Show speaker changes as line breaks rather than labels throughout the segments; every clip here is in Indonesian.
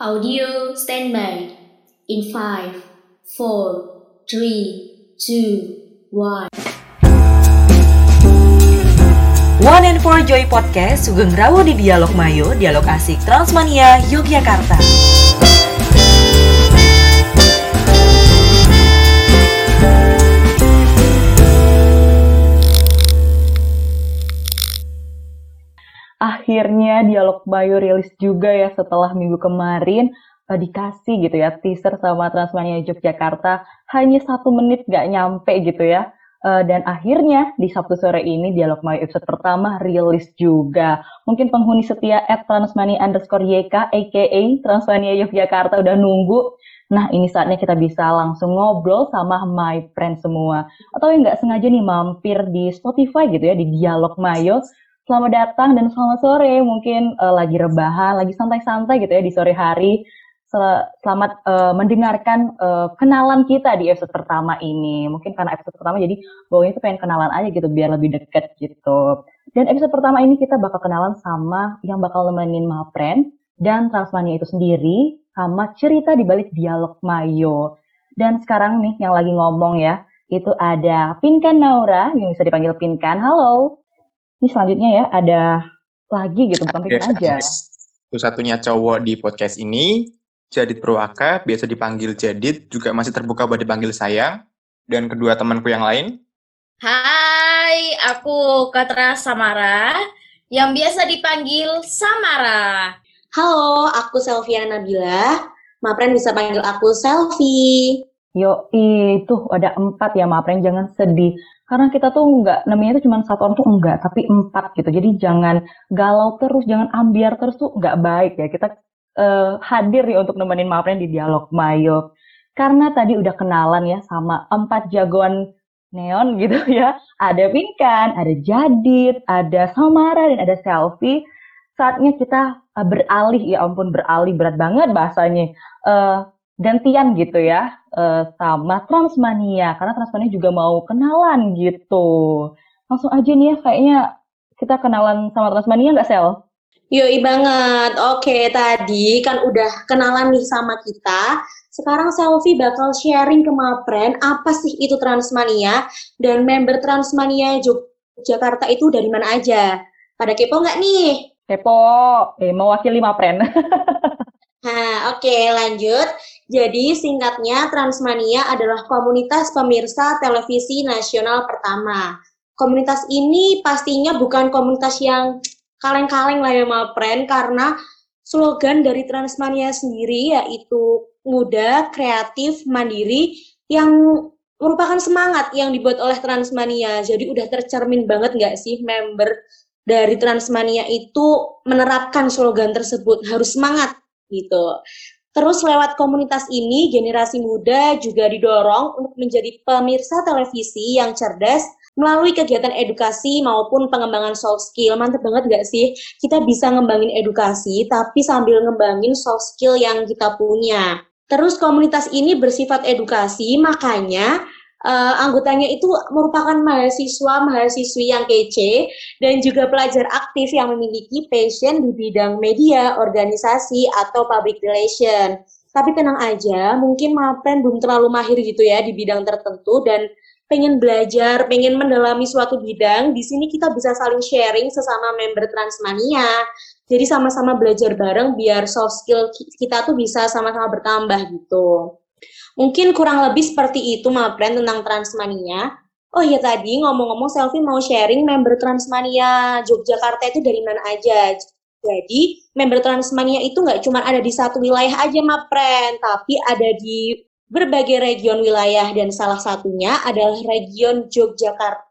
Audio standby. In 5, 4, 3, 2, 1.
One and Four Joy Podcast Sugeng Rawo di Dialog Mayo, Dialog Asik Transmania, Yogyakarta.
Akhirnya dialog Bayu rilis juga ya setelah minggu kemarin uh, dikasih gitu ya teaser sama Transmania Yogyakarta hanya satu menit gak nyampe gitu ya. Uh, dan akhirnya di Sabtu sore ini dialog Bayu episode pertama rilis juga. Mungkin penghuni setia at Transmania underscore YK aka Transmania Yogyakarta udah nunggu. Nah ini saatnya kita bisa langsung ngobrol sama my friend semua. Atau yang nggak sengaja nih mampir di Spotify gitu ya di Dialog Mayo Selamat datang dan selamat sore. Mungkin uh, lagi rebahan, lagi santai-santai gitu ya di sore hari. Selamat uh, mendengarkan uh, kenalan kita di episode pertama ini. Mungkin karena episode pertama jadi bawahnya tuh pengen kenalan aja gitu biar lebih deket gitu. Dan episode pertama ini kita bakal kenalan sama yang bakal nemenin Mapren dan Transmania itu sendiri sama cerita di balik dialog Mayo. Dan sekarang nih yang lagi ngomong ya, itu ada Pinkan Naura yang bisa dipanggil Pinkan. Halo. Ini selanjutnya ya ada lagi gitu bukan pikir aja.
Satu-satunya cowok di podcast ini, Jadit Purwaka, biasa dipanggil Jadit, juga masih terbuka buat dipanggil saya. Dan kedua temanku yang lain.
Hai, aku Katra Samara, yang biasa dipanggil Samara.
Halo, aku Selvia Nabila. Mapren bisa panggil aku Selfie.
Yo, itu ada empat ya Mapren, jangan sedih karena kita tuh nggak namanya itu cuma satu orang tuh enggak tapi empat gitu. Jadi jangan galau terus jangan ambiar terus tuh nggak baik ya. Kita uh, hadir ya untuk nemenin Mapren di dialog Mayo. Karena tadi udah kenalan ya sama empat jagoan neon gitu ya. Ada Pinkan ada Jadit ada Samara dan ada Selfie saatnya kita uh, beralih ya ampun beralih. Berat banget bahasanya. Uh, gantian gitu ya uh, sama Transmania karena Transmania juga mau kenalan gitu. Langsung aja nih ya kayaknya kita kenalan sama Transmania nggak Sel?
Yoi banget. Oke, tadi kan udah kenalan nih sama kita. Sekarang Selfie bakal sharing ke Mapren apa sih itu Transmania dan member Transmania Jakarta itu dari mana aja. Pada kepo nggak nih?
Kepo, eh mewakili Mapren.
Nah, oke okay, lanjut. Jadi singkatnya Transmania adalah komunitas pemirsa televisi nasional pertama. Komunitas ini pastinya bukan komunitas yang kaleng-kaleng lah ya Mapren karena slogan dari Transmania sendiri yaitu muda, kreatif, mandiri yang merupakan semangat yang dibuat oleh Transmania. Jadi udah tercermin banget nggak sih member dari Transmania itu menerapkan slogan tersebut harus semangat gitu. Terus lewat komunitas ini, generasi muda juga didorong untuk menjadi pemirsa televisi yang cerdas melalui kegiatan edukasi maupun pengembangan soft skill. Mantep banget gak sih? Kita bisa ngembangin edukasi, tapi sambil ngembangin soft skill yang kita punya. Terus komunitas ini bersifat edukasi, makanya uh, anggotanya itu merupakan mahasiswa mahasiswi yang kece dan juga pelajar aktif yang memiliki passion di bidang media, organisasi atau public relation. Tapi tenang aja, mungkin Mapren belum terlalu mahir gitu ya di bidang tertentu dan pengen belajar, pengen mendalami suatu bidang, di sini kita bisa saling sharing sesama member Transmania. Jadi sama-sama belajar bareng biar soft skill kita tuh bisa sama-sama bertambah gitu. Mungkin kurang lebih seperti itu Mapren tentang Transmania. Oh ya tadi ngomong-ngomong Selfie mau sharing member Transmania Yogyakarta itu dari mana aja. Jadi member Transmania itu nggak cuma ada di satu wilayah aja Mapren, tapi ada di berbagai region wilayah dan salah satunya adalah region Yogyakarta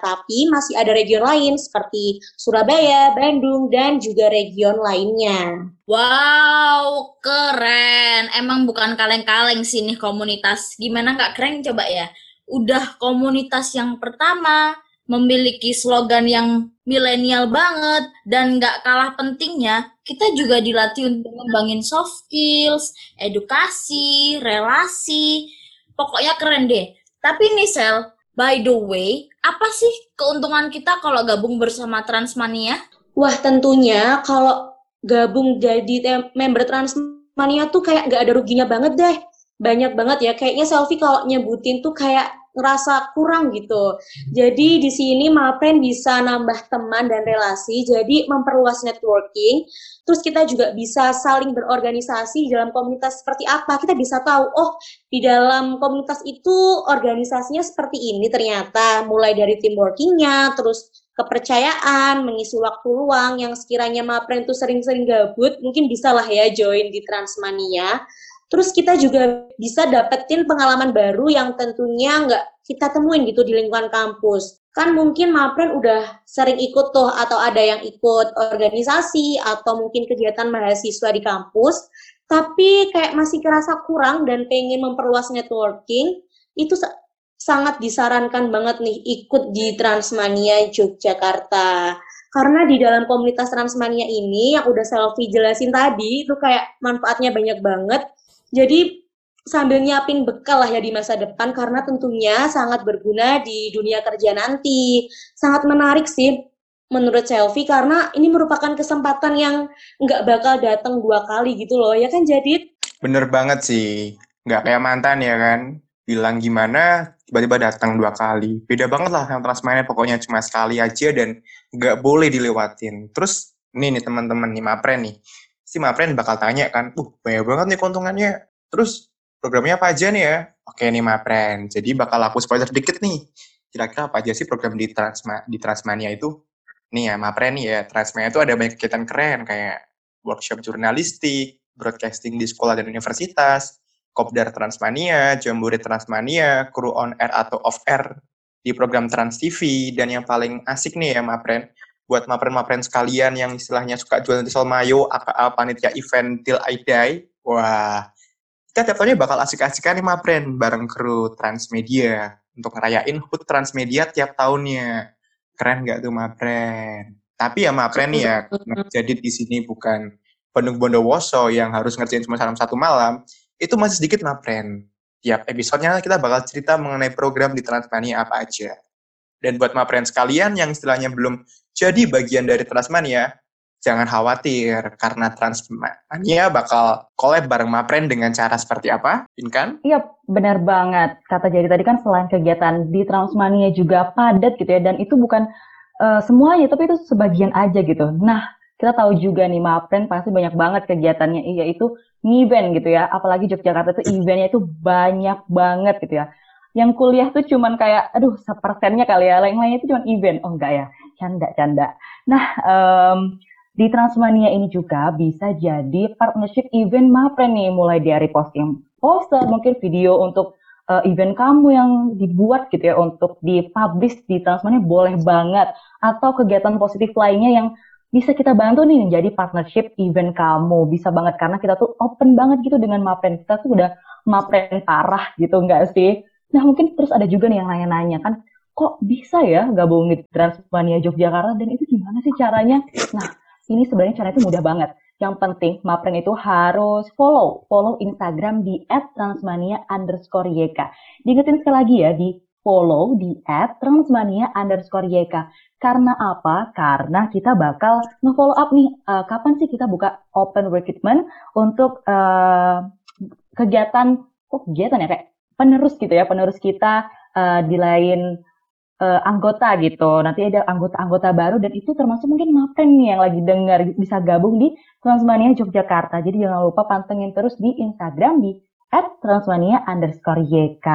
tapi masih ada region lain seperti Surabaya, Bandung, dan juga region lainnya.
Wow, keren. Emang bukan kaleng-kaleng sih nih komunitas. Gimana nggak keren coba ya? Udah komunitas yang pertama, memiliki slogan yang milenial banget, dan nggak kalah pentingnya, kita juga dilatih untuk ngembangin soft skills, edukasi, relasi. Pokoknya keren deh. Tapi nih Sel, By the way, apa sih keuntungan kita kalau gabung bersama Transmania?
Wah, tentunya kalau gabung jadi member Transmania tuh kayak nggak ada ruginya banget deh. Banyak banget ya, kayaknya selfie kalau nyebutin tuh kayak ngerasa kurang gitu. Jadi di sini Mapren bisa nambah teman dan relasi, jadi memperluas networking. Terus kita juga bisa saling berorganisasi dalam komunitas seperti apa. Kita bisa tahu, oh di dalam komunitas itu organisasinya seperti ini ternyata. Mulai dari team workingnya, terus kepercayaan, mengisi waktu luang yang sekiranya Mapren itu sering-sering gabut, mungkin bisa lah ya join di Transmania. Terus kita juga bisa dapetin pengalaman baru yang tentunya nggak kita temuin gitu di lingkungan kampus. Kan mungkin Mapren udah sering ikut tuh atau ada yang ikut organisasi atau mungkin kegiatan mahasiswa di kampus, tapi kayak masih kerasa kurang dan pengen memperluas networking, itu sangat disarankan banget nih ikut di Transmania Yogyakarta. Karena di dalam komunitas Transmania ini yang udah selfie jelasin tadi itu kayak manfaatnya banyak banget jadi sambil nyiapin bekal lah ya di masa depan karena tentunya sangat berguna di dunia kerja nanti. Sangat menarik sih menurut Selfie karena ini merupakan kesempatan yang nggak bakal datang dua kali gitu loh ya kan jadi
bener banget sih. Nggak kayak mantan ya kan? Bilang gimana tiba-tiba datang dua kali. Beda banget lah yang transmainnya pokoknya cuma sekali aja dan nggak boleh dilewatin. Terus nih nih teman-teman nih mapren nih si Mapren bakal tanya kan, uh banyak banget nih keuntungannya. Terus programnya apa aja nih ya? Oke nih Mapren, jadi bakal aku spoiler sedikit nih. Kira-kira apa aja sih program di, Transma, di Transmania itu? Nih ya Mapren nih ya, Transmania itu ada banyak kegiatan keren kayak workshop jurnalistik, broadcasting di sekolah dan universitas, Kopdar Transmania, Jambore Transmania, Kru on air atau off air di program Trans TV, dan yang paling asik nih ya Mapren, buat mapren-mapren sekalian yang istilahnya suka jualan tisol mayo, aka panitia event Till I Die. Wah, kita tiap tahunnya bakal asik-asikan nih mapren bareng kru Transmedia untuk ngerayain HUT Transmedia tiap tahunnya. Keren nggak tuh mapren? Tapi ya mapren nih ya, jadi di sini bukan Bandung Bondowoso yang harus ngerjain cuma salam satu malam, itu masih sedikit mapren. Tiap episodenya kita bakal cerita mengenai program di Transmania apa aja. Dan buat mapren sekalian yang istilahnya belum jadi bagian dari Transmania, jangan khawatir karena Transmania bakal collab bareng Mapren dengan cara seperti apa, Inkan?
Iya, benar banget. Kata jadi tadi kan selain kegiatan di Transmania juga padat gitu ya, dan itu bukan uh, semuanya, tapi itu sebagian aja gitu. Nah, kita tahu juga nih Mapren pasti banyak banget kegiatannya, yaitu event gitu ya. Apalagi Yogyakarta itu eventnya itu banyak banget gitu ya. Yang kuliah tuh cuman kayak, aduh, sepersennya kali ya, lain-lainnya itu cuma event. Oh enggak ya, canda-canda. Nah, um, di Transmania ini juga bisa jadi partnership event Mapren nih, mulai dari posting poster, mungkin video untuk uh, event kamu yang dibuat gitu ya untuk dipublish di Transmania boleh banget. Atau kegiatan positif lainnya yang bisa kita bantu nih menjadi partnership event kamu. Bisa banget karena kita tuh open banget gitu dengan Mapren kita tuh udah Mapren parah gitu enggak sih nah mungkin terus ada juga nih yang nanya-nanya kan kok bisa ya gabung di Transmania Yogyakarta dan itu gimana sih caranya? Nah, ini sebenarnya cara itu mudah banget. Yang penting, Mapren itu harus follow. Follow Instagram di @transmania underscore YK. Diingetin sekali lagi ya, di follow di @transmania underscore YK. Karena apa? Karena kita bakal nge-follow up nih, uh, kapan sih kita buka open recruitment untuk uh, kegiatan, kok kegiatan ya, kayak penerus gitu ya, penerus kita uh, di lain uh, anggota gitu. Nanti ada anggota-anggota baru dan itu termasuk mungkin Mapren nih yang lagi dengar bisa gabung di Transmania Yogyakarta. Jadi jangan lupa pantengin terus di Instagram di @transmania underscore YK.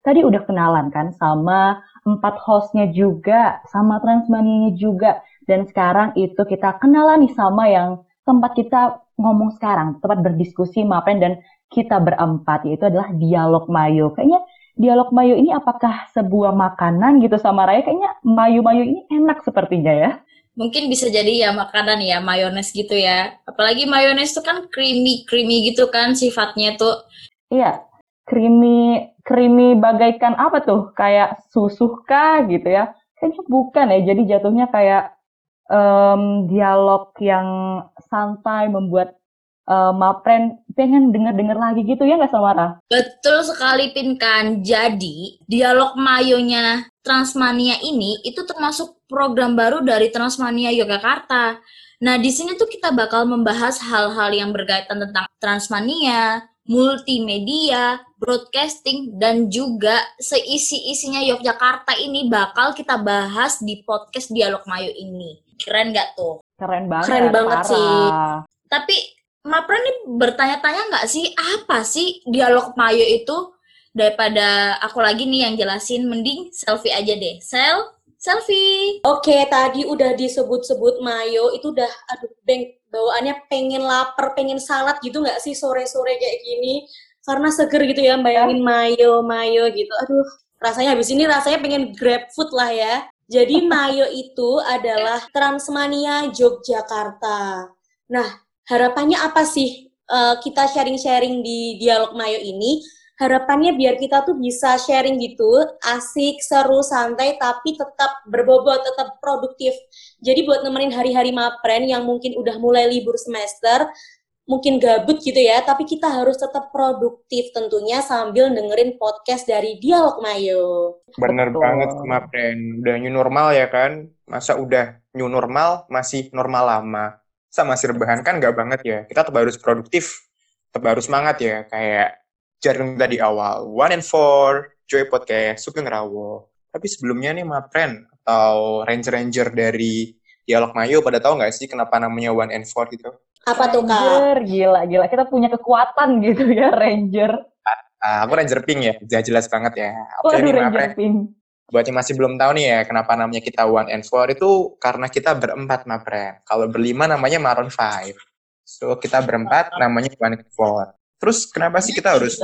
Tadi udah kenalan kan sama empat hostnya juga, sama Transmania juga. Dan sekarang itu kita kenalan nih sama yang tempat kita ngomong sekarang, tempat berdiskusi Mapren dan kita berempat, yaitu adalah Dialog Mayo. Kayaknya dialog mayo ini apakah sebuah makanan gitu sama Raya? Kayaknya mayo-mayo ini enak sepertinya ya.
Mungkin bisa jadi ya makanan ya, mayones gitu ya. Apalagi mayones itu kan creamy-creamy gitu kan sifatnya tuh.
Iya, creamy creamy bagaikan apa tuh? Kayak susu kah gitu ya? Kayaknya bukan ya. Jadi jatuhnya kayak um, dialog yang santai membuat uh, Mapren pengen denger-denger lagi gitu ya nggak Samara?
Betul sekali Pinkan. Jadi dialog mayonya Transmania ini itu termasuk program baru dari Transmania Yogyakarta. Nah, di sini tuh kita bakal membahas hal-hal yang berkaitan tentang transmania, multimedia, broadcasting, dan juga seisi-isinya Yogyakarta ini bakal kita bahas di podcast Dialog Mayo ini. Keren nggak tuh?
Keren banget.
Keren banget
parah.
sih.
Tapi Mapra nih bertanya-tanya nggak sih apa sih Dialog Mayo itu? Daripada aku lagi nih yang jelasin, mending selfie aja deh. Sel, selfie.
Oke, tadi udah disebut-sebut mayo, itu udah, aduh, beng, bawaannya pengen lapar, pengen salad gitu nggak sih sore-sore kayak gini? Karena seger gitu ya, bayangin mayo, mayo gitu. Aduh, rasanya habis ini rasanya pengen grab food lah ya. Jadi mayo itu adalah Transmania Yogyakarta. Nah, harapannya apa sih eh, kita sharing-sharing di dialog mayo ini? harapannya biar kita tuh bisa sharing gitu, asik, seru, santai, tapi tetap berbobot, tetap produktif. Jadi buat nemenin hari-hari mapren yang mungkin udah mulai libur semester, mungkin gabut gitu ya, tapi kita harus tetap produktif tentunya sambil dengerin podcast dari Dialog Mayo.
Bener
Betul.
banget, Mapren. Udah new normal ya kan? Masa udah new normal, masih normal lama. Masa masih rebahan kan nggak banget ya. Kita tetap harus produktif, tetap harus semangat ya. Kayak jaring tadi awal. One and four, Joy Podcast, Sugeng Rawo. Tapi sebelumnya nih, Mapren, atau ranger-ranger dari Dialog Mayo, pada tahu nggak sih kenapa namanya One and Four gitu?
Apa tuh Kak?
Ranger, gila, gila. Kita punya kekuatan gitu ya, Ranger.
Ah, aku Ranger Pink ya, jelas, jelas banget ya. Oke
Waduh,
nih,
Ranger
Mapren.
Pink.
Buat yang masih belum tahu nih ya, kenapa namanya kita One and Four itu karena kita berempat, Mapren. Kalau berlima namanya Maroon Five. So, kita berempat namanya One and Four. Terus kenapa sih kita harus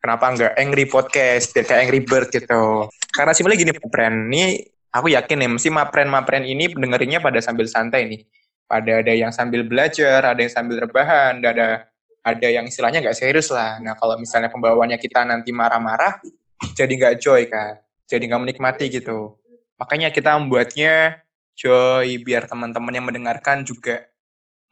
kenapa nggak Angry Podcast biar kayak Angry Bird gitu? Karena simpelnya gini Mapren ini aku yakin nih mesti Mapren-Mapren ini dengerinnya pada sambil santai nih. Pada ada yang sambil belajar ada yang sambil rebahan ada ada yang istilahnya nggak serius lah. Nah kalau misalnya pembawaannya kita nanti marah-marah jadi nggak joy kan jadi nggak menikmati gitu. Makanya kita membuatnya joy biar teman-teman yang mendengarkan juga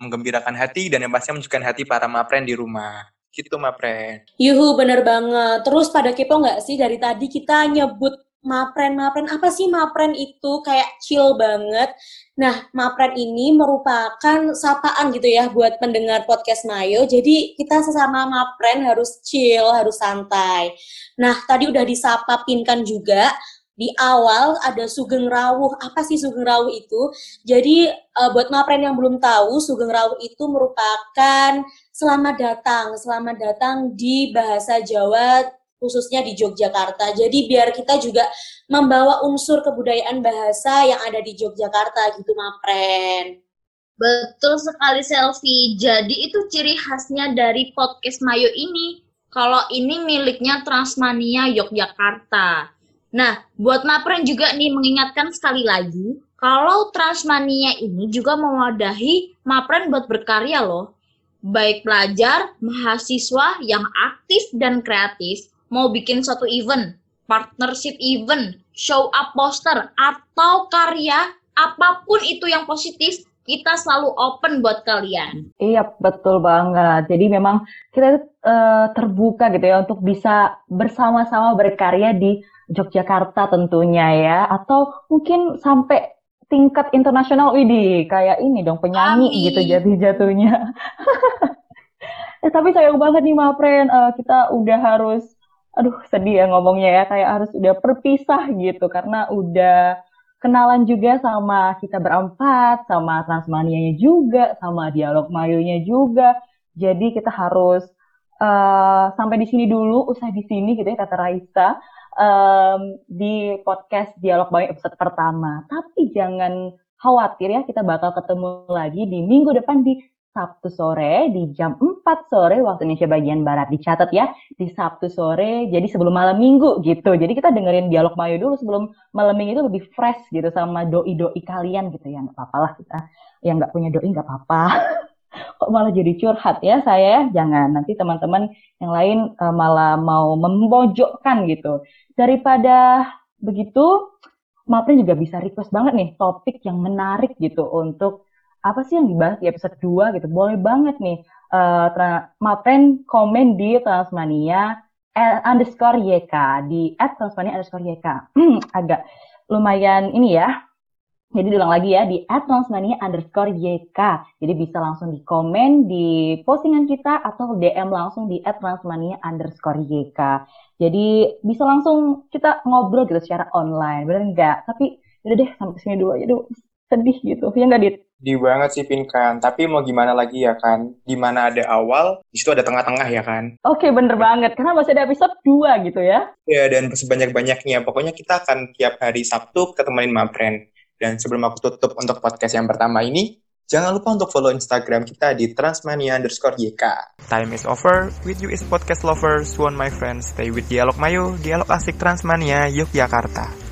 menggembirakan hati dan yang pastinya menunjukkan hati para Mapren di rumah. Gitu Mapren.
Yuhu, bener banget. Terus pada kepo nggak sih dari tadi kita nyebut mapren-mapren, apa sih mapren itu? Kayak chill banget. Nah, mapren ini merupakan sapaan gitu ya buat pendengar podcast Mayo. Jadi kita sesama mapren harus chill, harus santai. Nah, tadi udah disapa Pinkan juga. Di awal ada Sugeng Rawuh. Apa sih Sugeng Rawuh itu? Jadi eh, buat mapren yang belum tahu, Sugeng Rawuh itu merupakan selamat datang, selamat datang di bahasa Jawa khususnya di Yogyakarta. Jadi biar kita juga membawa unsur kebudayaan bahasa yang ada di Yogyakarta gitu, Mapren.
Betul sekali selfie. Jadi itu ciri khasnya dari podcast Mayo ini. Kalau ini miliknya Transmania Yogyakarta. Nah, buat Mapren juga nih mengingatkan sekali lagi, kalau Transmania ini juga mewadahi Mapren buat berkarya loh. Baik pelajar, mahasiswa yang aktif dan kreatif, mau bikin suatu event, partnership event, show up poster, atau karya, apa pun itu yang positif, kita selalu open buat kalian.
Iya, betul banget. Jadi memang kita eh, terbuka gitu ya untuk bisa bersama-sama berkarya di Yogyakarta tentunya ya. Atau mungkin sampai tingkat internasional, widih, kayak ini dong penyanyi
Amin.
gitu jatuh-jatuhnya. eh, tapi sayang banget nih Mapren, Eh, kita udah harus, aduh sedih ya ngomongnya ya, kayak harus udah berpisah gitu karena udah kenalan juga sama kita berempat, sama Transmanianya juga, sama Dialog Mayonya juga. Jadi kita harus eh, sampai di sini dulu, usai di sini gitu ya kata Raisa em, di podcast Dialog Mayo episode pertama. Tapi jangan khawatir ya, kita bakal ketemu lagi di minggu depan di Sabtu sore di jam 4 sore waktu Indonesia bagian Barat. Dicatat ya, di Sabtu sore, jadi sebelum malam minggu gitu. Jadi kita dengerin Dialog Mayo dulu sebelum malam minggu itu lebih fresh gitu sama doi-doi kalian gitu ya. Nggak apa-apa lah kita yang nggak punya doi nggak apa-apa. Kok malah jadi curhat ya saya ya? Jangan, nanti teman-teman yang lain eh, malah mau memojokkan gitu. Daripada begitu, Maprin juga bisa request banget nih topik yang menarik gitu untuk apa sih yang dibahas di episode 2 gitu. Boleh banget nih Mapren komen di Transmania eh, underscore YK di at Transmania underscore YK. Hmm, agak lumayan ini ya Jadi diulang lagi ya di @transmania underscore YK. Jadi bisa langsung di komen di postingan kita atau DM langsung di @transmania underscore YK. Jadi bisa langsung kita ngobrol gitu secara online, bener nggak? Tapi udah deh sampai sini dulu aja dulu sedih gitu, ya nggak Dit?
Di banget sih Pinkan, tapi mau gimana lagi ya kan? Di mana ada awal, di situ ada tengah-tengah ya kan?
Oke bener banget, karena masih ada episode 2 gitu ya.
Ya dan sebanyak-banyaknya, pokoknya kita akan tiap hari Sabtu ketemuin Mapren. Dan sebelum aku tutup untuk podcast yang pertama ini, jangan lupa untuk follow Instagram kita di transmania underscore YK. Time is over, with you is podcast lovers, one my friends, stay with Dialog Mayo, Dialog Asik Transmania, Yogyakarta.